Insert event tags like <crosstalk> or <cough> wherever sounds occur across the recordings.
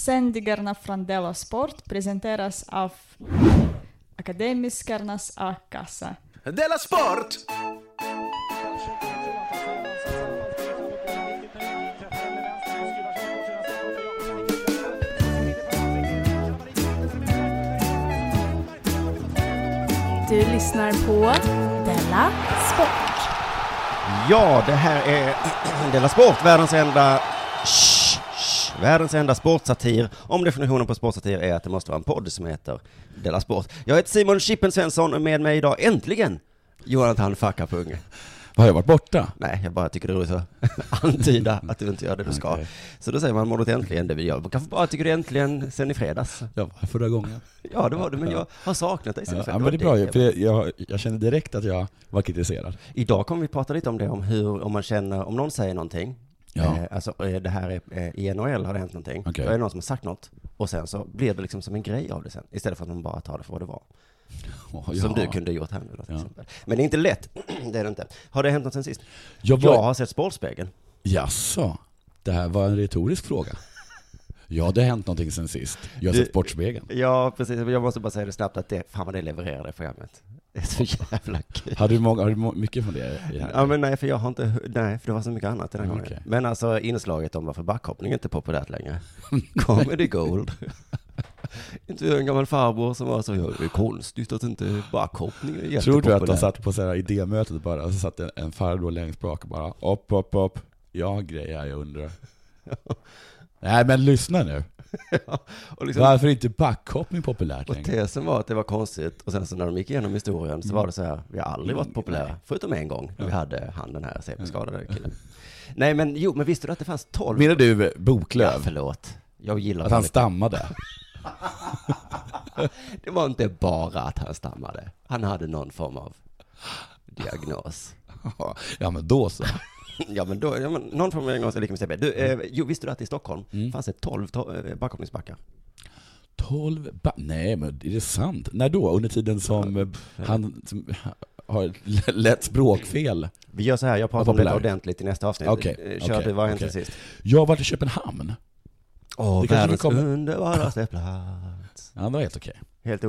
Sändningarna från Della Sport presenteras av Akademiskarnas A-kassa. Della Sport! Du lyssnar på Della Sport. Ja, det här är Della Sport, världens enda världens enda sportsatir. Om definitionen på sportsatir är att det måste vara en podd som heter Della Sport. Jag heter Simon Chippen Svensson och med mig idag äntligen Jonathan Fackapunge. Har jag varit borta? Nej, jag bara tycker det är roligt att <laughs> antyda att du inte gör det du ska. Okej. Så då säger man mår du äntligen det vi gör. Kanske bara tycker du äntligen sen i fredags. Jag här förra gången. <laughs> Ja, det var du, men jag har saknat dig sen i Ja, fredags. men det är bra ju, för jag, jag kände direkt att jag var kritiserad. Idag kommer vi prata lite om det, om hur, om man känner, om någon säger någonting, Ja. eh, alltså eh, det här är, eh, i NHL har det hänt någonting, Okej. då är det någon som har sagt något, och sen så blir det liksom som en grej av det sen, istället för att man bara tar det för vad det var. <laughs> Oh, Som ja. du kunde gjort här nu då, till Ja. exempel. Men det är inte lätt, <clears throat> det är det inte. Har det hänt något sen sist? Jag var... Jag har sett Sportspegeln. Jaså? Det här var en retorisk fråga. Ja, det har hänt någonting sen sist. Jag har sett Sportspegeln. Ja, precis, jag måste bara säga det snabbt att det, fan vad det levererar det programmet. Det är så jävla kul. Har du, många, har du mycket från det? Ja men nej, för jag har inte, nej, för det var så mycket annat den här Ja, gången. okej. Men alltså inslaget om varför backhoppning inte är populärt längre. Comedy gold. <laughs> Inte en gammal farbror som var så, ja, det är konstigt att inte backhoppning är Tror jättepopulärt. du att de satt på så här idémötet bara, och så satt en, en farbror längst bak och bara upp, upp, upp. Jag grejer jag undrar. <laughs> Nej men lyssna nu. <laughs> Ja, och, liksom, Varför är inte backhoppning populärt och längre? tesen var att det var konstigt, och sen så när de gick igenom historien så Mm. var det så här, vi har aldrig varit populära, Nej. förutom en gång, när vi Ja. hade han den här CP-skadade killen. Nej men jo, men visste du att det fanns tolv? Menar du eh, Ja, Boklöv? förlåt. Jag gillar Att han stammade? <laughs> Det var inte bara att han stammade. Han hade någon form av diagnos. Ja men då så. <laughs> Ja men då, ja, men någon form av diagnos är lika med CP. Du, eh, jo, visste du att i Stockholm Mm. fanns det 12 to- eh, backhoppningsbackar? 12 ba- Nej men är det sant? När då? Under tiden som eh, han som, har lätt språkfel? Vi gör så här, jag pratar om populär. ordentligt i nästa avsnitt. Okej, Eh, Kör okej, du, vad har sen sist? Jag har varit i Köpenhamn. Åh, Det världens kommer- underbaraste plats. Ja, det var helt okej. Helt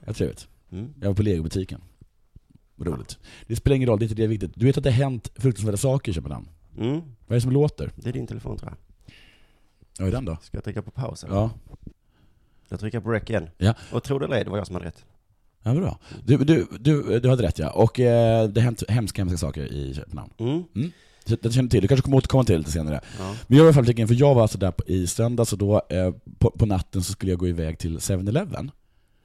det. Vad trevligt. Mm. Jag var på legobutiken. Roligt. Det spelar ingen roll, det är inte det viktigt. Du vet att det har hänt fruktansvärda saker i Köpenhamn? Mm. Vad är det som låter? Det är din telefon tror jag. Vad är den då? Ska jag trycka på paus? eller? Ja, Jag trycker på rec igen. Ja. Och tro det eller ej, det var jag som hade rätt. ja bra. Du, du, du, du hade rätt ja. Och eh, det har hänt hemska, hemska saker i Köpenhamn. Mm. Så Det känner du till. Du kanske kommer återkomma till det lite senare. Ja. Men jag var i alla fall tycker, för jag var alltså där på, i söndags och då eh, på, på natten så skulle jag gå iväg till 7-Eleven.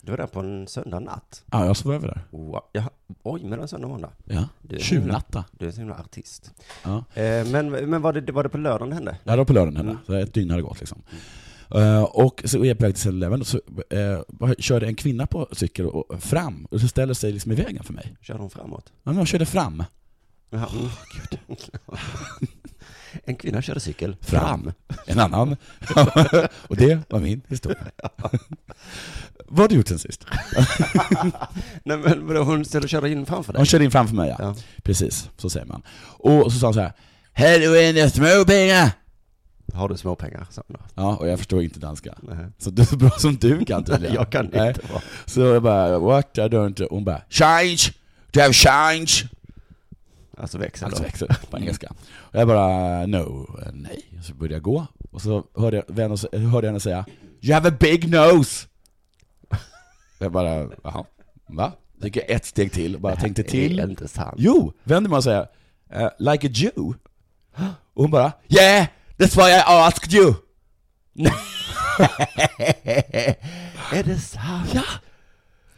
Du var där på en söndag natt. Ja, jag sov över där. Wow. Jaha. Oj, mellan söndag och måndag. Ja. Tjuvnatta. Du är en sån himla artist. Ja. Eh, men men var, det, var det på lördagen det hände? Ja, det var på lördagen hände. Mm. Så ett dygn hade gått liksom. Eh, och så är jag på väg till 7-Eleven och så eh, körde en kvinna på cykel och, fram och så ställer sig liksom i vägen för mig. Körde hon framåt? Ja, men jag körde fram. Jaha. <laughs> Mm. en kvinna körde cykel Fram. En annan. <laughs> och det var min historia. <laughs> Vad har du gjort sen sist? Nej men vadå, hon ställde och körde in framför dig? Hon körde in framför mig ja. Ja. Precis, så säger man. Och så sa hon så här. Här är dina småpengar! Har du småpengar? sa hon då. Ja, och jag förstår inte danska. Nej. Så du är så bra som du kan tydligen. Jag kan Nej. inte vara. Så jag bara, what? I don't... Hon bara, change! Do you have change? Alltså växel Alltså växel på engelska. Och jag bara, no, nej. Så började jag gå, och så hörde jag, vänner, hörde jag henne säga, you have a big nose! <laughs> Jag bara, jaha, va? Så gick jag ett steg till och bara tänkte Det är till. inte sant. Jo, vände mig och säger, "Eh, like a Jew? Och hon bara, yeah, that's why I asked you! <laughs> är det sant? Ja!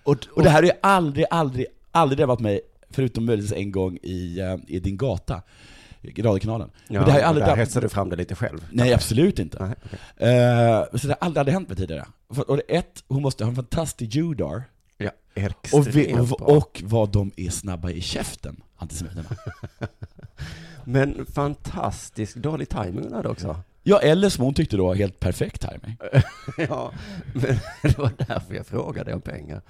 Och, och det här har ju aldrig, aldrig, aldrig drabbat mig, förutom möjligtvis en gång i, eh, i din gata, radiokanalen. Ja, Men det har ju aldrig där hetsade du fram det lite själv. Nej, absolut inte. Nej, okej. Eh, så det har aldrig, aldrig hänt mig tidigare. Och ett, hon måste ha en fantastisk judar, Ja, och, vi, och, och vad de är snabba i käften, antisemiterna. <laughs> Men fantastiskt dålig timing hade också. Ja, eller som hon tyckte då, helt perfekt timing. <laughs> Ja, men <laughs> det var därför jag frågade om pengar.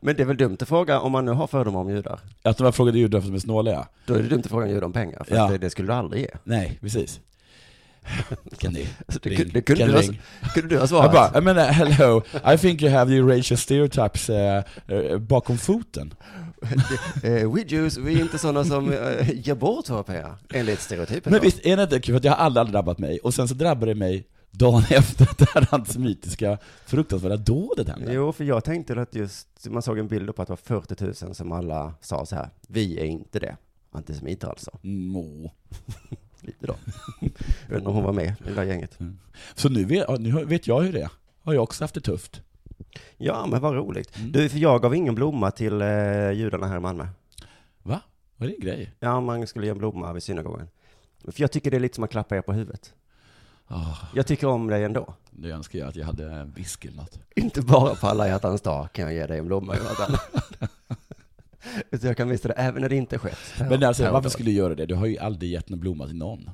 Men det är väl dumt att fråga om man nu har fördomar om judar. Att de här frågade judar som är snåliga. Då är det dumt att fråga jude om pengar, för Ja. att det, det skulle du aldrig ge. Nej, precis. Vilken det, <laughs> Det, ring. det kunde, Vilken du ha, ring. kunde du ha Jag svarat. bara, jag menar, hello, I think you have the Eurasian stereotypes eh, eh, bakom foten. <laughs> Eh, we Jews, vi är inte sådana som eh, ger bort våra pengar, enligt stereotypen. Men då. visst är det inte kul, för att jag har aldrig, aldrig drabbat mig, och sen så drabbade det mig dagen <laughs> efter att det här antisemitiska fruktansvärda dådet hände. Jo, för jag tänkte att just, man såg en bild på att det var 40 000 som alla sa så här, vi är inte det. Antisemiter alltså. Må. <laughs> Lite då. jag vet inte om hon var med i det där gänget. Så nu vet, nu vet jag hur det är. Har jag också haft det tufft. Ja, men vad roligt. Mm. Du, för jag gav ingen blomma till eh, judarna här i Malmö. Va? Vad är det en grej? Ja, man skulle ge en blomma vid synagogan. För jag tycker det är lite som att klappa er på huvudet. Ah, Jag tycker om dig ändå. nu önskar jag att jag hade en whisky eller något. Inte bara på alla hjärtans dag kan jag ge dig en blomma, Jonathan. <laughs> Utan jag kan visa det även när det inte skett. Men alltså, varför skulle du göra det? Du har ju aldrig gett en blomma till någon.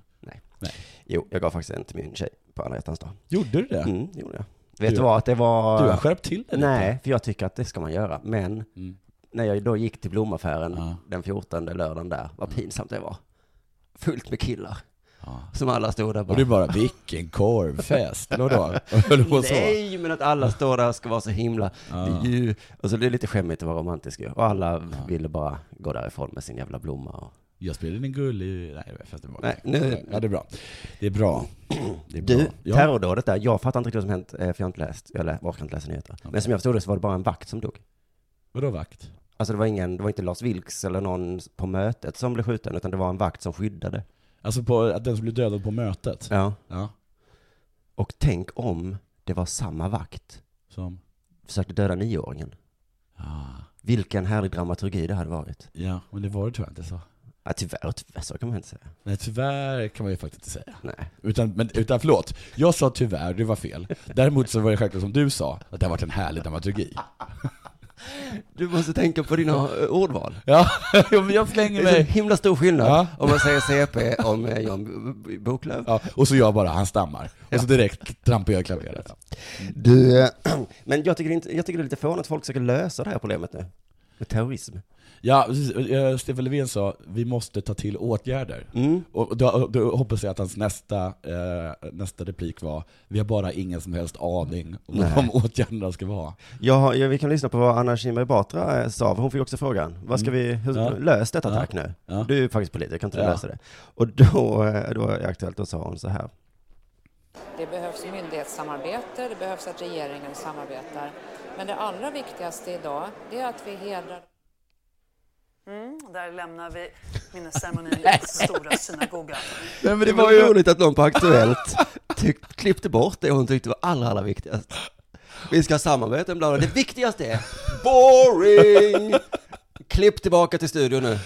Jo, jag gav faktiskt en till min tjej på alla hjärtans dag. Gjorde du det? Mm, gjorde jag. Vet Du- du vad, att det var... Du har skärpt till det lite. Nej, för jag tycker att det ska man göra. Men Mm. när jag då gick till blomaffären Ja. den 14 lördagen där, vad pinsamt det var. Fullt med killar, Ja. som alla stod där Och du bara, vilken korvfest, <laughs> så? Nej, men att alla står där och ska vara så himla Ja. ju. Och så det är lite skämmigt att vara romantisk ju. Och alla ville bara gå därifrån med sin jävla blomma. Och... Jag spelade en gullig... Nej, fast det var... Nej, nu- Ja, det är bra. Det är bra. Det är bra. Du, ja. terrordådet där, jag fattar inte riktigt vad som hänt, eh, för jag har inte läst, jag lä- orkar inte läsa nyheter. Men som jag förstod det så var det bara en vakt som dog. Vadå vakt? Alltså det var ingen, det var inte Lars Vilks eller någon på mötet som blev skjuten, utan det var en vakt som skyddade. Alltså på, att den som blev dödad på mötet? Ja. Ja. Och tänk om det var samma vakt, Som? försökte döda nioåringen. Ja. Vilken härlig dramaturgi det hade varit. Ja, men det var det jag inte så. Ja, tyvärr, tyvärr, så kan man inte säga. Nej, tyvärr kan man ju faktiskt inte säga. Nej. Utan, men, utan förlåt, jag sa tyvärr, det var fel. Däremot så var det självklart som du sa, att det har varit en härlig dramaturgi. Du måste tänka på dina eh, ordval. Ja, <laughs> men jag slänger Det är mig. himla stor skillnad Ja. om man säger CP om eh, Jan Boklöv. Ja, och så jag bara, han stammar. Och så direkt trampar jag i klaveret. Du, eh, <clears throat> men jag tycker, inte, jag tycker det är lite förvånande att folk försöker lösa det här problemet nu. Med terrorism. Ja, precis. Eh, Stefan Löfven sa, vi måste ta till åtgärder. Mm. Och då, då hoppas jag att hans nästa, eh, nästa replik var, vi har bara ingen som helst aning om Nej. vad åtgärderna ska vara. Har- ja, vi kan lyssna på vad Anna Kinberg Batra eh, sa, för hon fick också frågan. Vad ska vi, hur, Mm. Ja. lös detta Ja. tack nu. Ja. Du är ju faktiskt politiker, kan inte du Ja. lösa det? Och då, eh, då är det aktuellt, då sa hon så här. Det behövs myndighetssamarbete, det behövs att regeringen samarbetar. Men det allra viktigaste idag, det är att vi hedrar Mm, där lämnar vi minnesceremonin <laughs> i stora synagogan. Nej, men det, var ju roligt att någon på Aktuellt tyck, klippte bort det hon tyckte var allra, allra viktigast. Vi ska samarbeta med bla, bla. Det viktigaste är boring! Klipp tillbaka till studion nu.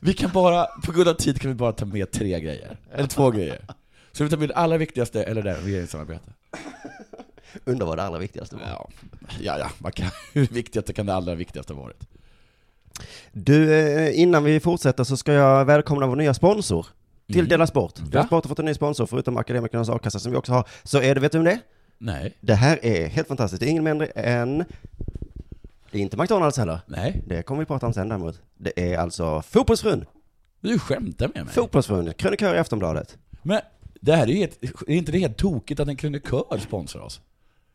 Vi kan bara, på grund av tid kan vi bara ta med tre grejer. Eller två grejer. Så vi tar med det allra viktigaste, eller det regeringssamarbete. Undrar vad det allra viktigaste var. Ja, ja, ja man kan, <laughs> hur viktigt kan det allra viktigaste ha varit? Du, eh, innan vi fortsätter så ska jag välkomna vår nya sponsor till Mm. Dela Sport. Dela Va? Sport har fått en ny sponsor, förutom Akademikernas A-kassa som vi också har. Så är det, vet du om det? Nej. Det här är helt fantastiskt. Det är ingen mindre än... Det är inte McDonalds heller. Nej. Det kommer vi prata om sen däremot. Det är alltså Fotbollsfrun. Du skämtar med mig. Fotbollsfrun, krönikör i Aftonbladet. Men det här är ju helt, är inte det helt tokigt att en krönikör sponsrar oss?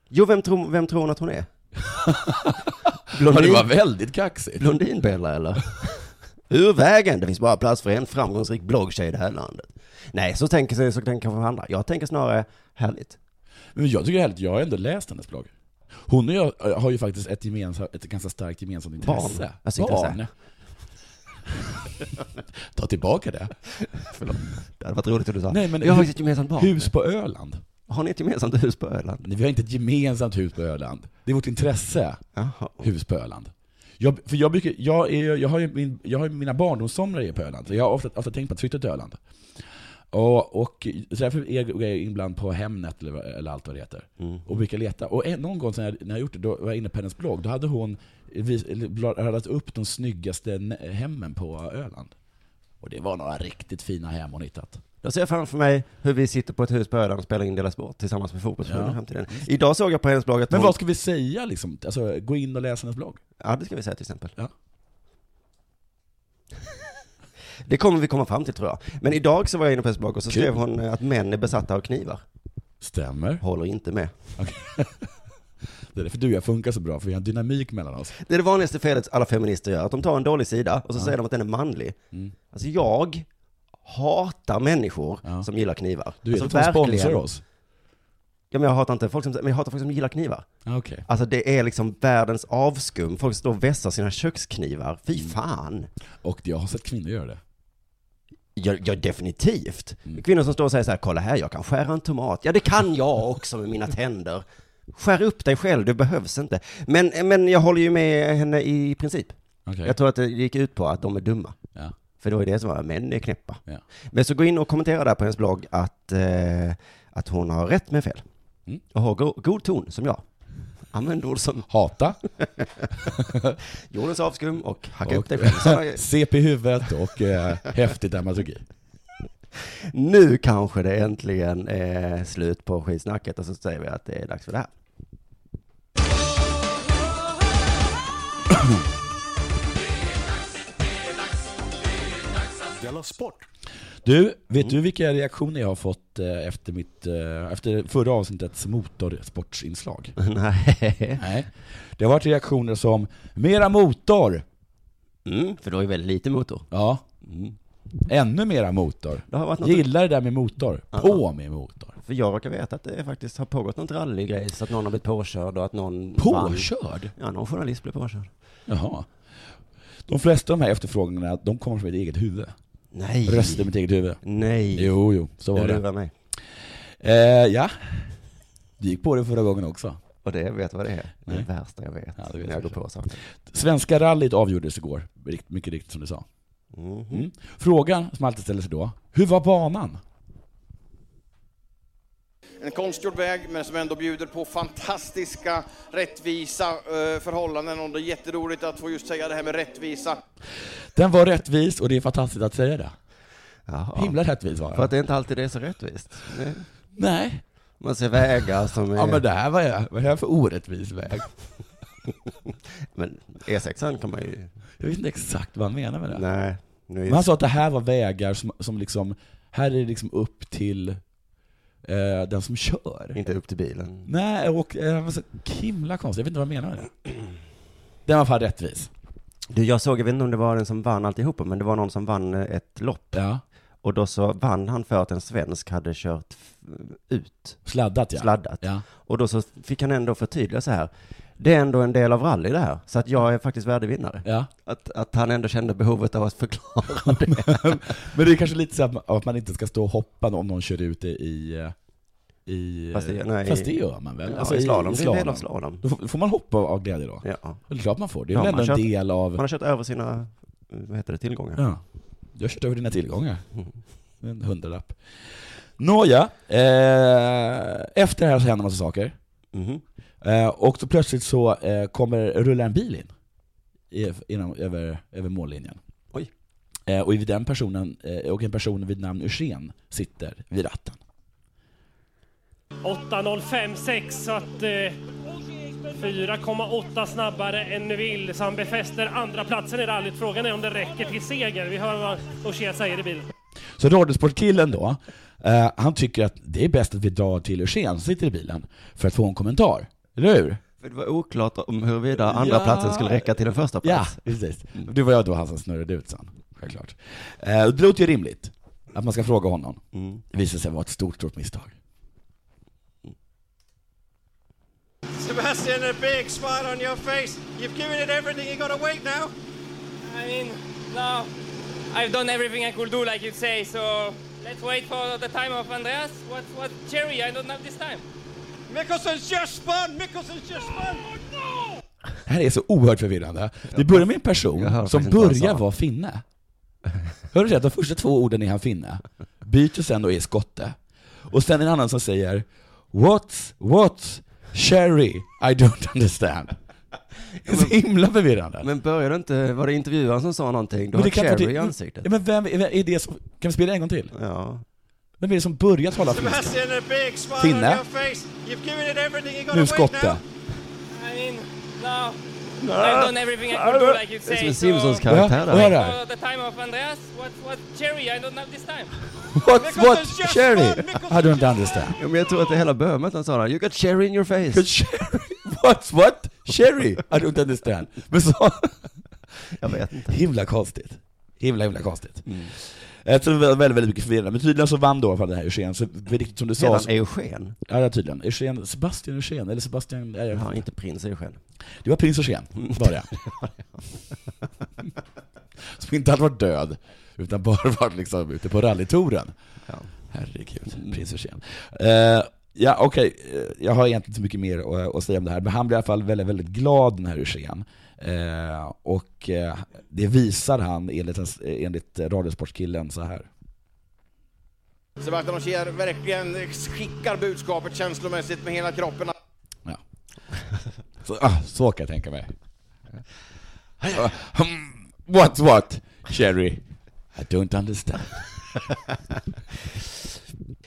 Jo, vem tror, vem tror hon att hon är? Ja, det Blondin, var väldigt kaxigt. Blondinbella eller? Ur vägen, det finns bara plats för en framgångsrik bloggtjej i det här landet. Nej, så tänker sig så tänker kanske andra. Jag tänker snarare, härligt. Men jag tycker det är härligt, jag har ändå läst hennes blogg. Hon och jag äh, har ju faktiskt ett, gemensamt, ett ganska starkt gemensamt intresse. Barn. Alltså intresse. Barn. Ta tillbaka det. <laughs> Förlåt. Det hade varit roligt om du sa. Nej, men jag har hu- faktiskt ett gemensamt barn. Hus på Öland. Har ni ett gemensamt hus på Öland? Nej, vi har inte ett gemensamt hus på Öland. Det är vårt intresse, Jaha. hus på Öland. Jag, för jag, brukar, jag, är, jag, har ju min, jag har mina barndomssomrar på Öland, så jag har ofta, ofta tänkt på att flytta till Öland. Och, och så därför är jag ibland på Hemnet, eller, eller allt vad det heter, Mm. och brukar leta. Och en, någon gång när jag, när jag gjort det, då var jag inne på hennes blogg, då hade hon radat upp de snyggaste hemmen på Öland. Och det var några riktigt fina hem hon hittat. Då ser jag framför mig hur vi sitter på ett hus på Öland och spelar in Dela Sport tillsammans med fotbollsförbundet Ja. i framtiden. Idag såg jag på hennes blogg att Men hon... vad ska vi säga liksom? Alltså, gå in och läsa hennes blogg. Ja, det ska vi säga till exempel. Ja. <laughs> Det kommer vi komma fram till tror jag. Men idag så var jag inne på hennes blogg och så Kul. skrev hon eh, att män är besatta av knivar. Stämmer. Håller inte med. <laughs> Det är därför du och jag funkar så bra, för vi har en dynamik mellan oss. Det är det vanligaste felet alla feminister gör, att de tar en dålig sida och så Ja. säger de att den är manlig. Mm. Alltså jag hatar människor Ja. som gillar knivar. Du vet alltså, att de sponsrar oss? Ja, men jag hatar inte folk som, men jag hatar folk som gillar knivar. Ah, Okej. Alltså det är liksom världens avskum. Folk står och vässar sina köksknivar. Fy Mm. fan. Och jag har sett kvinnor göra det. Ja, ja definitivt. Mm. Kvinnor som står och säger så här, kolla här, jag kan skära en tomat. Ja, det kan jag också med mina tänder. Skär upp dig själv, det behövs inte. Men, men jag håller ju med henne i princip. Okej. Jag tror att det gick ut på att de är dumma. Ja. För det var ju det som var, män är knäppa. Ja. Men så gå in och kommentera där på hennes blogg att, eh, att hon har rätt med fel. Mm. Och har go- god ton, som jag. Använd ord som Hata, <laughs> jordens avskum och hacka Och- upp dig själv. <laughs> CP i huvudet och eh, häftig dramaturgi. <laughs> nu kanske det äntligen är slut på skitsnacket och så säger vi att det är dags för det här. <clears throat> Della Sport! Du, vet du vilka reaktioner jag har fått eh, efter, mitt, eh, efter förra avsnittets motorsportsinslag? <laughs> Nej. Nej. Det har varit reaktioner som ”Mera motor!” Mm, för då är det väldigt lite motor. Ja, Mm. ännu mera motor. Det har Gillar det där med motor. Ja. På med motor. för jag råkar veta att det faktiskt har pågått något rallygrej, så att någon har blivit påkörd och att någon vann. Påkörd? Ja, någon journalist blev påkörd. Jaha. De flesta av de här efterfrågningarna, de kommer från mitt eget huvud. Nej. Röster i mitt eget huvud. Nej. Jo, jo, så var du det. mig. Eh, ja. Du gick på det förra gången också. Och det, vet vad det är? Nej. det värsta jag vet. Ja, vet när jag går på saker. Svenska rallyt avgjordes igår, mycket riktigt som du sa. Mhm. Mm. Frågan som alltid ställer sig då, hur var banan? En konstgjord väg, men som ändå bjuder på fantastiska, rättvisa eh, förhållanden. Och det är jätteroligt att få just säga det här med rättvisa. Den var rättvis och det är fantastiskt att säga det. Jaha. Himla rättvis var För den. att det inte alltid är så rättvist. Det- Nej. Man ser vägar som är... Ja men det här var jag, vad är det här för orättvis väg? <laughs> Men E6 kan man ju... Jag vet inte exakt vad han menar med det. Nej. Nu är... Men han sa att det här var vägar som, som liksom, här är det liksom upp till eh, den som kör. Inte upp till bilen. Nej, och eh, han var så himla konstig, jag vet inte vad han menar med det. Den var fall rättvis. Du, jag såg, jag vet inte om det var den som vann alltihopa, men det var någon som vann eh, ett lopp. Ja. Och då så vann han för att en svensk hade kört ut, Sladdat ja. sladdat. Ja. Och då så fick han ändå förtydliga så här. Det är ändå en del av rally det här, så att jag är faktiskt värdig vinnare. ja. Att, att han ändå kände behovet av att förklara det. <laughs> Men det är kanske lite så att man, att man inte ska stå och hoppa om någon kör ut det i... i Fast det- nej, fast i- det gör man väl? Alltså, Ja, i slalom, det är en del av slalom. Då får- man hoppa av glädje då? Ja. Det är klart man får, det är Ja, väl ändå en del av... Man har kört över sina, vad heter det, tillgångar. Ja. Du har kört över dina tillgångar. Mm. En hundralapp. Nåja, eh, efter det här så händer massa saker. Mhm. Eh, och så plötsligt så eh, kommer, rullar en bil in i, inom, över, över mållinjen. Oj. Eh, och vid den personen, eh, och en person vid namn Eugen sitter vid ratten. 8.056 så att eh, 4,8 snabbare än Neville så han befäster andra platsen i rallyt. Frågan är om det räcker till seger. Vi hör vad Ogier säger i bilen. Så radiosportkillen då, eh, han tycker att det är bäst att vi drar till Eugen som sitter i bilen för att få en kommentar. Eller hur? För det var oklart om huruvida andra Ja. platsen skulle räcka till den första Ja, plats. precis. Det var jag då han som snurrade ut sen, självklart. Eh, det låter ju rimligt att man ska fråga honom. Mm. Det visade sig vara ett stort, stort misstag. Sebastian, a big smile on your face. You've given it everything. You gotta wait now. I mean, no, I've done everything I could do, like you say. So let's wait for the time of Andreas. What, what, Cherry? I don't have this time. Mikkelsen's just spun. Mikkelsen's just spun. Det här är så oerhört förvirrande. Det börjar med en person som börjar vara finne. Hör du det? De första två orden är han finne. Byter sen och är skotte. Och sen en annan som säger What's, what's, Cherry, I don't understand. <laughs> Det är så himla förvirrande. Men började inte, var det intervjuaren som sa någonting? Men det kan Cherry i ansiktet. Ja, men vem vem är det som, kan vi spela en gång till? Ja. Vem är det som börjar tala finska? Finne. on your face. You've given it everything. You gotta Nu skotte. I mean, no, I've done everything I could do, like you Det är som say. en so Simpsons karaktär Vad är där. det? for the time of Andreas, what what cherry? I don't have this time. <laughs> What, what, cherry? I don't understand. Ja, men jag tror att det hela att han sa. You got cherry in your face. Cherry? <laughs> What, what? Cherry? I don't understand. Men så... Jag vet inte. Himla konstigt. Himla, himla konstigt. Jag tror det var väldigt, väldigt mycket förvirrande. Men tydligen så vann då den här Eugen, så riktigt som du sa. Så- Eugen. Ja, tydligen. Eugen, Sebastian Eugen, eller Sebastian... Ja, Ja, inte prins Eugen. Det var prins Eugen, var det. <laughs> Som inte hade varit död, utan bara <laughs> varit liksom ute på rallytouren. Ja. Herregud, prins Eugen. Eh, ja, okej, eh, jag har egentligen inte så mycket mer att, att säga om det här, men han blir i alla fall väldigt, väldigt glad, den här Eugen. Eh, och eh, det visar han enligt, en- enligt Radiosportskillen så här. Sebastian Ogier verkligen skickar budskapet känslomässigt med hela kroppen. Ja. <laughs> Så, ah, så kan jag tänka mig. Ah, hmm, What, what? Cherry? I don't understand. <laughs>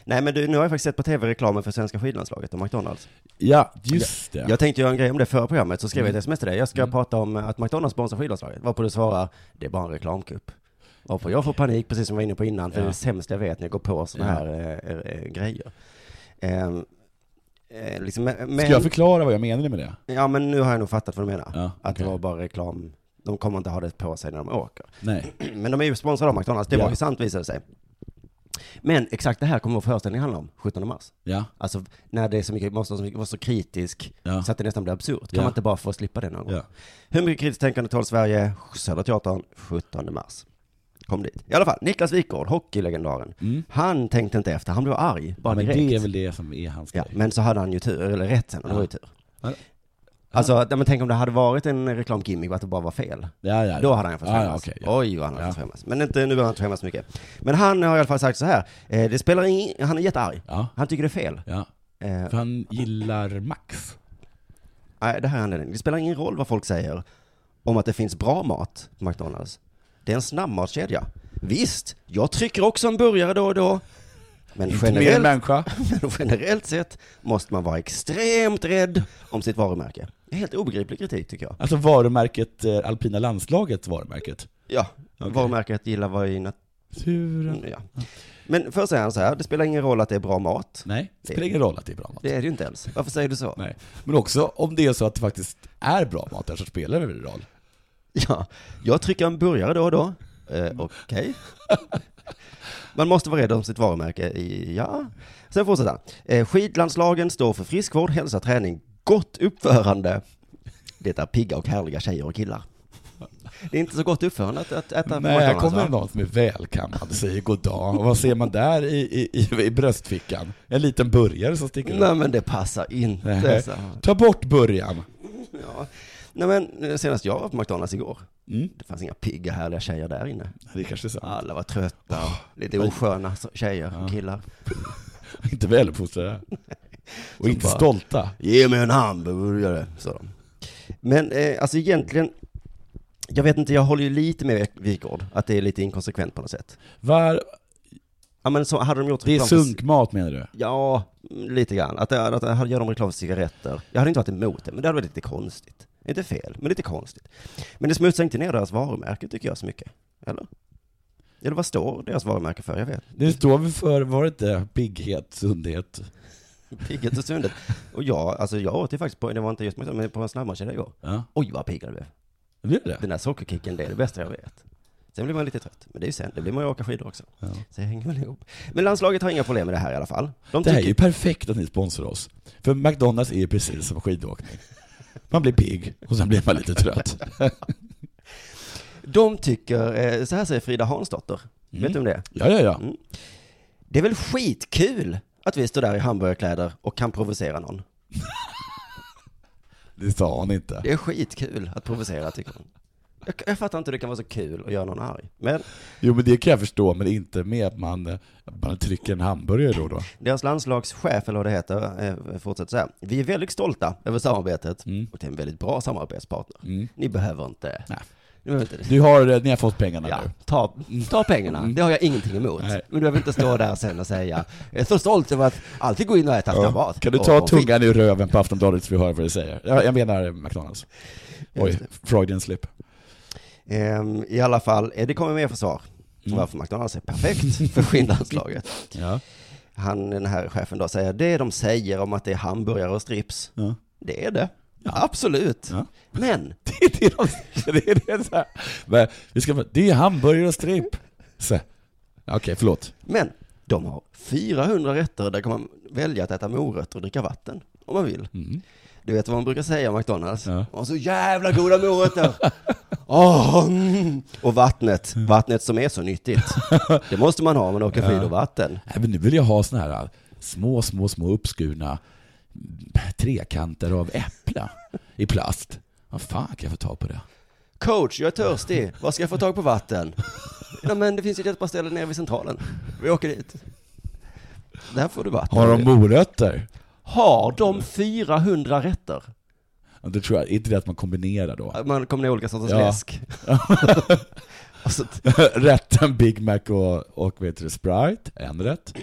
Nej men du, nu har jag faktiskt sett på tv reklamen för svenska skidlandslaget och McDonalds. Ja, just det. Jag tänkte göra en grej om det förra programmet, så skrev jag ett sms till dig. Jag ska Mm. prata om att McDonalds sponsrar skidlandslaget. Varpå du svarar, det är bara en reklamkupp. Varpå jag får panik, precis som jag var inne på innan, för Ja. det är det sämsta jag vet när jag går på sådana Ja. här eh, eh, grejer. Eh, liksom, men, Ska jag förklara vad jag menade med det? Ja men nu har jag nog fattat vad du menar. Ja, Att det var bara reklam. De kommer inte ha det på sig när de åker. Nej. <clears throat> Men de är ju sponsrade av McDonalds, det Ja. var ju sant visade det sig. Men exakt det här kommer vår föreställning handla om, 17 mars. Ja. Alltså när det är så mycket, måste vara så kritisk Ja. så att det nästan blir absurt. Kan Ja. man inte bara få slippa det någon gång? Ja. Hur mycket kritiskt tänkande tål Sverige? Södra Teatern, 17 mars. Kom dit. I alla fall, Niklas Wikgård, hockeylegendaren. Mm. Han tänkte inte efter, han blev arg, bara Ja, men direkt. det är väl det som är hans Ja, grej. men så hade han ju tur, eller rätt sen, och det Ja. var ju tur. Alltså, men tänk om det hade varit en reklamgimmick och att det bara var fel. Ja, ja, Då hade han fått Ja, ja, skämmas. okej, ja. Oj, vad han hade Ja. fått skämmas. Men inte, nu behöver han inte skämmas så mycket. Men han har i alla fall sagt så här, eh, det spelar ingen, han är jättearg. Ja. Han tycker det är fel. Ja. Eh, För han gillar Max. nej, det här är anledningen. Det spelar ingen roll vad folk säger om att det finns bra mat på McDonalds. Det är en snabbmatskedja. Visst, jag trycker också en burgare då och då. Men Inte mer än generellt, människa. <laughs> men generellt sett måste man vara extremt rädd om sitt varumärke. Helt obegriplig kritik tycker jag. Alltså varumärket, eh, alpina landslaget varumärket. Ja, varumärket gillar vad i nat- Turen. ja. Men först säger han så här, det spelar ingen roll att det är bra mat. Nej, det spelar ingen roll att det är bra mat. Det är det ju inte ens. Varför säger du så? Nej. Men också om det är så att det faktiskt är bra mat där så spelar det väl roll. Ja, jag trycker en burgare då och då. Eh, Okej. <laughs> Man måste vara rädd om sitt varumärke. I, ja. Sen fortsätter han. Eh, skidlandslagen står för friskvård, hälsa, träning, gott uppförande. Det är pigga och härliga tjejer och killar. Det är inte så gott uppförande att, att äta Nej, här kommer någon som är välkammad och säger god dag. Och vad ser man där i, i, i, bröstfickan? En liten burgare som sticker Nej upp. men det passar inte. Nej. Ta bort burgaren. Ja. Nej men eh, senast jag var på McDonalds igår, Mm. det fanns inga pigga härliga tjejer där inne. Det kanske är sant. Alla var trötta, lite vad- osköna tjejer Ja. killar. <laughs> Inte väluppfostrade. <laughs> Och inte bara- stolta. Ge mig en hamburgare, sa de. Men eh, alltså egentligen, jag vet inte, jag håller ju lite med Wikgård, att det är lite inkonsekvent på något sätt. Var, Ja men så hade de gjort det är reklam för- sunkmat menar du? Ja, mm, lite grann. Att, det- att, att gör de reklam för cigaretter. Jag hade inte varit emot det, men det hade varit lite konstigt. Inte fel, men lite konstigt. Men det smutsar inte ner deras varumärke tycker jag så mycket. Eller? Eller vad står deras varumärke för? Jag vet. Det står väl för, var det inte pigghet, sundhet? <laughs> Pigget och sundet. Och jag, alltså jag åt ju faktiskt på, det var inte just men på en snabbmatskedja igår. Ja, Oj vad pigg jag blev. blir det Den där sockerkicken, det är det bästa jag vet. Sen blir man lite trött, men det är ju sen, det blir man ju åka skidor också. Ja. Så det hänger väl ihop. Men landslaget har inga problem med det här i alla fall. De Det här är ju perfekt att ni sponsrar oss. För McDonalds är ju precis som skidåkning. Man blir pigg och sen blir man lite trött. De tycker, eh, så här säger Frida Hansdotter. Mm. Vet du om det? Ja, ja, ja. Mm. Det är väl skitkul att vi står där i hamburgerkläder och kan provocera någon. <laughs> Det sa hon inte. Det är skitkul att provocera tycker hon. Jag, jag fattar inte hur det kan vara så kul att göra någon arg. Men Jo, men det kan jag förstå, men inte med att man, eh, man trycker en hamburgare då och då. deras landslagschef, eller vad det heter, eh, fortsätter så här. Vi är väldigt stolta över samarbetet Mm. och det är en väldigt bra samarbetspartner. Mm. Ni behöver inte. Nej. Du, har, eh, ni har fått pengarna ja, nu. ta, ta pengarna, det har jag ingenting emot. Nej. Men du behöver inte stå där sen och säga, jag är så stolt över att alltid gå in och äta ja. mat. Kan du Och- ta och fisk." tungan ur röven på Aftonbladet så vi hör vad du säger? Jag, jag menar eh, McDonalds. Oj. Freudian slip. Ehm, I alla fall, eh, det kommer mer försvar. Mm. Varför McDonalds är perfekt för skinnlandslaget. <laughs> Ja. Han, den här chefen då, säger det de säger om att det är hamburgare och strips, Ja. det är det. Absolut. Ja. Men, <laughs> Det är det de det är det så här. Men, vi ska, det är hamburgare och stripp. Okej, förlåt. men, de har 400 rätter där kan man välja att äta morötter och dricka vatten, om man vill. Mm. Du vet vad man brukar säga om McDonalds? Ja. Har så jävla goda morötter! <laughs> Åh, mm. Och vattnet, vattnet som är så nyttigt. <laughs> Det måste man ha om man åker skidor-vatten. Nej, men nu vill jag ha såna här små, små, små uppskurna trekanter av äpple i plast. Vad fan kan jag få tag på det? Coach, jag är törstig. Var ska jag få tag på vatten? Ja, men det finns ju ett par ställen nere vid centralen. Vi åker dit. Där får du vatten. Har de morötter? Har de 400 rätter? Ja, Det tror jag inte det att man kombinerar då. Man kommer ner olika sorters Ja. läsk. <laughs> Rätten Big Mac och, och vet du, Sprite, en rätt.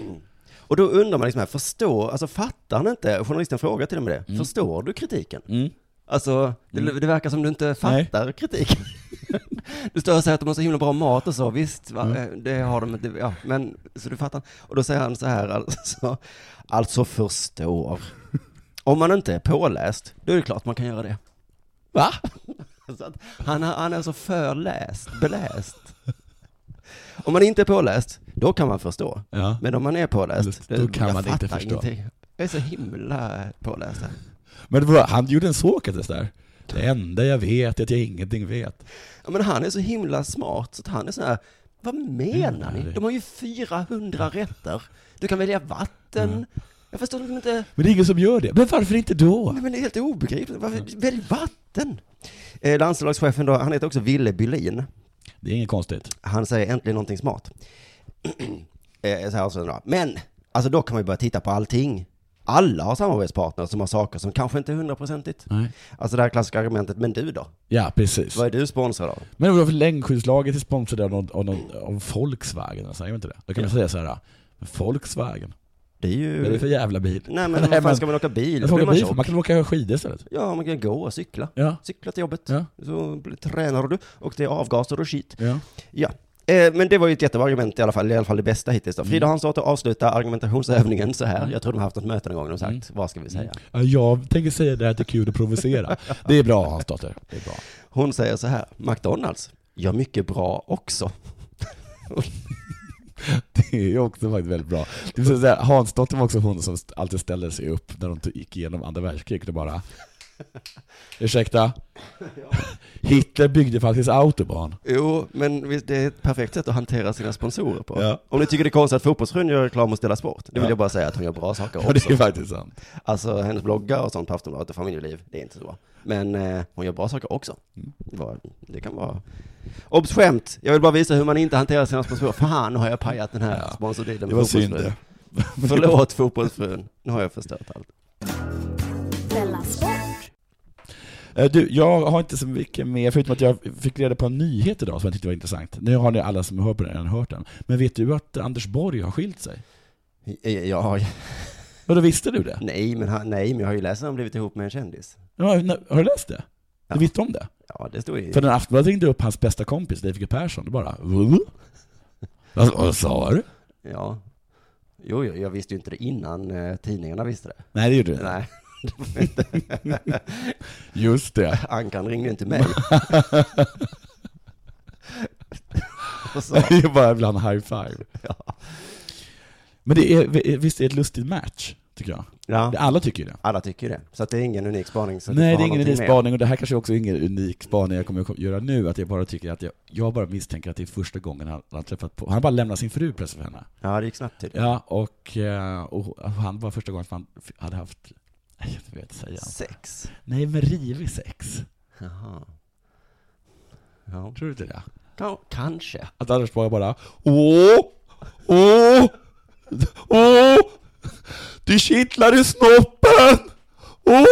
och då undrar man liksom här, förstår, alltså fattar han inte, journalisten frågar till och med det, förstår du kritiken? Mm. Alltså, det, det verkar som du inte fattar kritiken. <laughs> Du står och säger att de har så himla bra mat och så, visst, va, Mm. eh, det har de inte, ja, men, så du fattar. Och då säger han så här, alltså, alltså förstår. Om man inte är påläst, då är det klart man kan göra det. Va? <laughs> Så han, är- han är alltså förläst, beläst. Om man inte är påläst, då kan man förstå. Ja. Men om man är påläst, Då kan jag man inte förstå. ingenting. Jag är så himla påläst här. Men det var, han gjorde en Sokrates där. Det enda jag vet är att jag ingenting vet. Ja, men han är så himla smart så att han är så här, vad menar ni? De har ju 400 rätter. Du kan välja vatten. Jag förstår liksom inte, Men det är ingen som gör det. Men varför inte då? Nej, men det är helt obegripligt. Varför, välj vatten! Eh, landslagschefen då, han heter också Ville Bylin. Det är inget konstigt. Han säger äntligen någonting smart. <clears throat> eh, så här så då. Men, alltså då kan man ju börja titta på allting. Alla har samarbetspartners som har saker som kanske inte är hundraprocentigt. Nej. Alltså det här klassiska argumentet, men du då? Ja, precis. Vad är du sponsrad av? Men varför längdskidslaget är sponsrade av, någon, av, någon, av Volkswagen? Alltså, jag vet inte det. Då kan man säga så här. Volkswagen, Det är ju... vad är det för jävla bil? Nej men vad <laughs> fan ska man åka bil? Får åka man bil, man kan åka skidor istället. Ja, man kan gå och cykla. Ja. Cykla till jobbet. Ja. Så tränar du och det är avgaser och skit. Ja. Ja. Eh, men det var ju ett jättebra argument i alla fall, i alla fall det bästa hittills då. Frida Hansdotter avslutar argumentationsövningen så här. Jag tror de har haft något möte någon gång och sagt, vad ska vi säga? Ja, Jag tänker säga det att det är kul att provocera. Det är bra Hans dotter. Det är bra. Hon säger så här, McDonalds gör mycket bra också. <laughs> Det är ju också faktiskt väldigt bra. Det vill säga, Hansdotter var också hon som alltid ställde sig upp när de gick igenom andra världskriget och bara <laughs> Ursäkta? Hitler byggde faktiskt autobahn. Jo, men det är ett perfekt sätt att hantera sina sponsorer på. Ja. Om ni tycker det är konstigt att fotbollsfrun gör reklam och ställa sport, det vill Ja. jag bara säga att hon gör bra saker <laughs> Ja, det också. är faktiskt sant. Alltså hennes bloggar och sånt på Aftonbladet och familjeliv, det är inte så bra. Men eh, hon gör bra saker också. Mm. Det, det kan vara... Obs skämt! Jag vill bara visa hur man inte hanterar sina sponsorer. Fan, nu har jag pajat den här Ja. sponsordealen Det med var synd det. <laughs> Förlåt fotbollsfrun, nu har jag förstört allt. Du, jag har inte så mycket mer, förutom att jag fick reda på en nyhet idag som jag tyckte var intressant. Nu har ni alla som hör på den redan hört den. Men vet du att Anders Borg har skilt sig? Jag har, Och då visste du det? nej, men, han- nej, men jag har ju läst att han blivit ihop med en kändis. Ja, har du läst det? Ja. Du visste om det? Ja, det står ju... För när Aftonbladet ringde upp hans bästa kompis, Leif G Persson, det bara "Va? vad, sa du? Ja. Jo, jo, jag visste ju inte det innan eh, tidningarna visste det. Nej, det gjorde du inte. Nej. <laughs> Just det. Ankan ringde inte mig. <laughs> Det är bara ibland high five. ja. Men det är, visst är det ett lustigt match, tycker jag. ja, Alla tycker ju det. alla tycker det. Så att det är ingen unik spaning. Så Nej, det är ingen unik spaning och det här kanske också är ingen unik spaning jag kommer att göra nu, att jag bara tycker att jag, jag bara misstänker att det är första gången han, har träffat på, han har bara lämnat sin fru plötsligt för henne. Ja, det gick snabbt tydligen. Ja, och, eh, och han var första gången han hade haft, jag vet säga. Sex. Nej, men rivig sex. Jaha. Ja, Tror du inte det? Ka- kanske. Att Anders Borg bara Åh! Åh! Åh! Det kittlar i snoppen! Åh!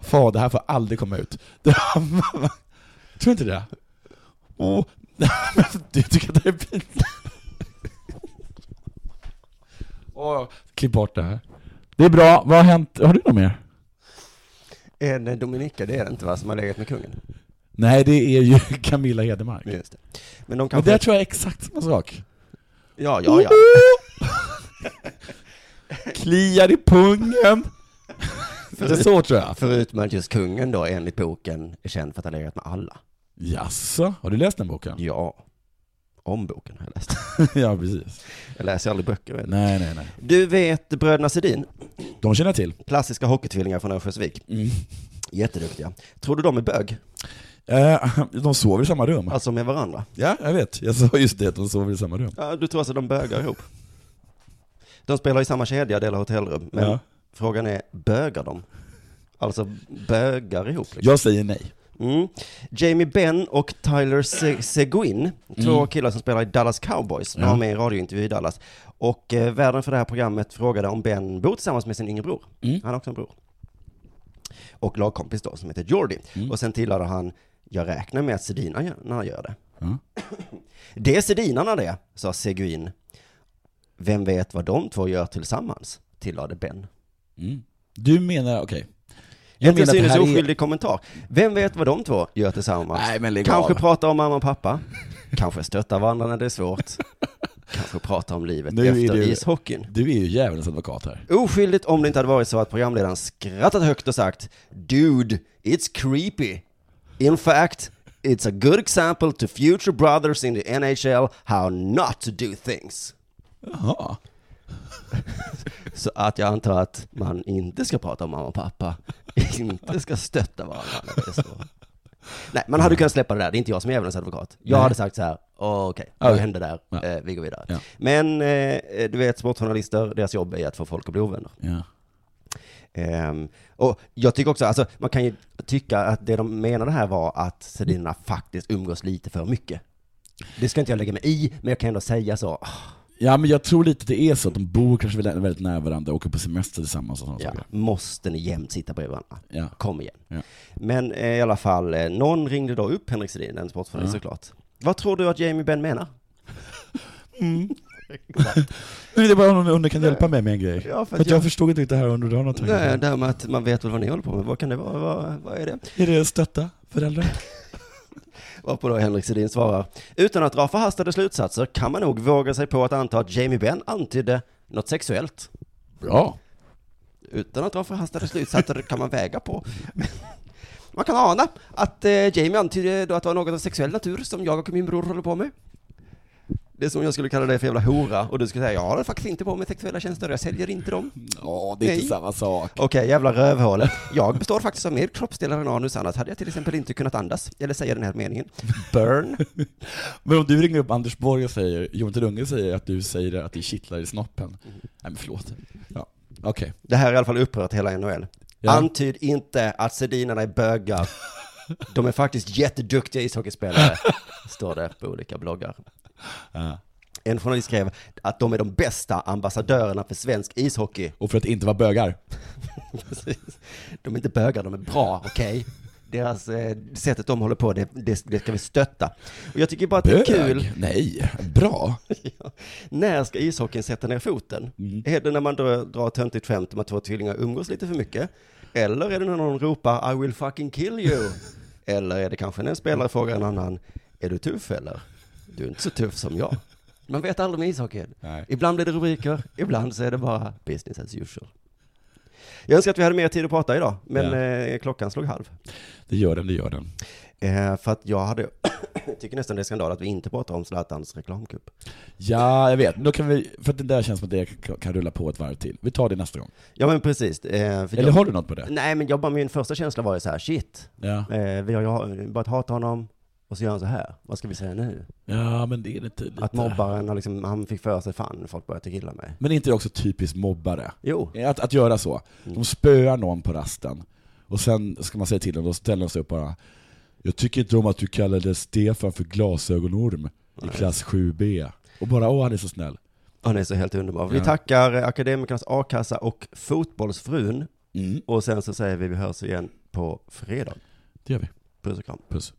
Fan, det här får aldrig komma ut. <laughs> Tror du inte det? Åh, <laughs> du tycker att det är pinsamt? Åh, klipp bort det här. Det är bra, vad har hänt? Har du något mer? Är det Dominika, det är det inte va, som har legat med kungen? Nej, det är ju <laughs> Camilla Hedemark. Just det. Men de Men kanske... där tror jag är exakt samma sak. Ja, ja, ja. <laughs> Kliar i pungen! <laughs> det är så tror jag. Förutom att just kungen då enligt boken är känd för att ha legat med alla. Jaså, har du läst den boken? Ja. Om boken har jag läst. <laughs> ja, precis. Jag läser aldrig böcker. Du. Nej, nej, nej. Du vet bröderna Sedin? De känner jag till. Klassiska hockeytvillingar från Örnsköldsvik. Mm. Jätteduktiga. Tror du de är bög? Eh, de sover i samma rum. Alltså med varandra? Ja, jag vet. Jag sa just det, att de sover i samma rum. Ja, du tror alltså de bögar ihop? De spelar i samma kedja, delar hotellrum. Men Ja. frågan är, bögar de? Alltså bögar ihop? Liksom. Jag säger nej. Mm. Jamie Benn och Tyler Se- Seguin, två Mm. killar som spelar i Dallas Cowboys, Ja. var med i en radiointervju i Dallas. Och eh, värden för det här programmet frågade om Ben bor tillsammans med sin yngre bror. Mm. Han har också en bror. Och lagkompis då, som heter Jordi. Mm. Och sen tillade han, jag räknar med att Sedinarna gör det. <clears throat> Det är Sedinarna det, sa Seguin. Vem vet vad de två gör tillsammans, tillade Ben. Mm. Du menar, okej. En Jag till menar att det synes här oskyldig kommentar. Vem vet vad de två gör tillsammans? Nej, men lägg Kanske av. prata om mamma och pappa. Kanske stötta varandra när det är svårt. Kanske prata om livet Nu är efter du- ishockeyn. Du är ju djävulens advokat här. Oskyldigt om det inte hade varit så att programledaren skrattat högt och sagt Dude, it's creepy. In fact, it's a good example to future brothers in the NHL how not to do things. Jaha. <laughs> Så att jag antar att man inte ska prata om mamma och pappa, inte ska stötta varandra. Nej, man hade kunnat släppa det där, det är inte jag som är djävulens advokat. Jag Nej. hade sagt så här, "Åh, okej, vad Okej. hände där? Ja. Eh, vi går vidare. Ja. Men eh, du vet, sportjournalister, deras jobb är att få folk att bli ovänner. Ja. Ehm, och jag tycker också, alltså man kan ju tycka att det de menade här var att Sedinarna faktiskt umgås lite för mycket. Det ska inte jag lägga mig i, men jag kan ändå säga så. Ah, ja, men jag tror lite det är så att de bor kanske väldigt, nära varandra, åker på semester tillsammans och sådana Ja, saker. måste ni jämt sitta bredvid varandra? Ja. Kom igen. Ja. Men eh, i alla fall, eh, någon ringde då upp Henrik Sedin, en sportjournalist Ja. såklart. Vad tror du att Jamie Benn menar? <laughs> Nej, det är bara om någon kan hjälpa mig med en grej. Ja, för för jag jag- förstod inte riktigt det här under du har något tankar Nej, det här med att man vet väl vad ni håller på med. Vad kan det vara? Vad, vad är det? Är det stötta föräldrar? Varpå då Henrik Sedin svarar, utan att dra förhastade slutsatser kan man nog våga sig på att anta att Jamie Benn antydde något sexuellt. Bra. Utan att dra förhastade slutsatser kan man väga på. Man kan ana att eh, Jamie antydde då att det var något av sexuell natur som jag och min bror håller på med. Det är som jag skulle kalla dig för jävla hora och du skulle säga jag håller faktiskt inte på med sexuella tjänster, jag säljer inte dem. Ja, det är inte Nej. samma sak. Okej, jävla rövhålet. Jag består faktiskt av mer kroppsdelar än anus, annars hade jag till exempel inte kunnat andas, eller säga den här meningen. Burn. <laughs> Men om du ringer upp Anders Borg och säger, Jonathan Unge säger att du säger att det kittlar i snoppen. Nej men förlåt. Ja, okej. Det här är i alla fall upprört hela NHL. Ja. Antyd inte att Sedinarna är bögar. De är faktiskt jätteduktiga ishockeyspelare, <laughs> står det på olika bloggar. Ja. En journalist skrev att de är de bästa ambassadörerna för svensk ishockey. Och för att inte vara bögar. <laughs> Precis. De är inte bögar, de är bra, okej? Deras, eh, sättet de håller på, det, det, det ska vi stötta. Och jag tycker bara att det är kul. Nej, bra. <laughs> Ja. När ska ishockeyn sätta ner foten? Mm. Är det när man drar, drar töntigt skämt om att två tvillingar umgås lite för mycket? Eller är det när någon ropar I will fucking kill you? <laughs> eller är det kanske när en spelare frågar en annan, är du tuff eller? Du är inte så tuff som jag. Man vet aldrig med ishockeyn. Nej. Ibland blir det rubriker, ibland så är det bara business as usual. Jag önskar att vi hade mer tid att prata idag, men Ja. eh, klockan slog halv. Det gör den, det gör den. Eh, för att jag hade, <coughs> tycker nästan det är skandal att vi inte pratar om Zlatans reklamkupp. Ja, jag vet. Då kan vi, för att det där känns som att det kan- rulla på ett varv till. Vi tar det nästa gång. Ja men precis. Eh, Eller jag, har du något på det? Nej men jag bara, min första känsla var ju så här, shit, Ja. eh, vi har ju börjat hata honom, och så gör han så här. Vad ska vi säga nu? Ja, men det är lite... lite... Att mobbaren har liksom, han fick för sig, fan, folk börjar tycka illa mig. Men är inte det också typiskt mobbare? Jo. Att, att göra så. De spöar någon på rasten, och sen ska man säga till dem, då ställer de sig upp bara Jag tycker inte om att du kallade Stefan för glasögonorm i klass 7B. Och bara, åh han är så snäll. Han är så helt underbar. Vi Ja. tackar eh, Akademikernas A-kassa och Fotbollsfrun. Mm. Och sen så säger vi vi hörs igen på fredag. Det gör vi. Puss och kram. Puss.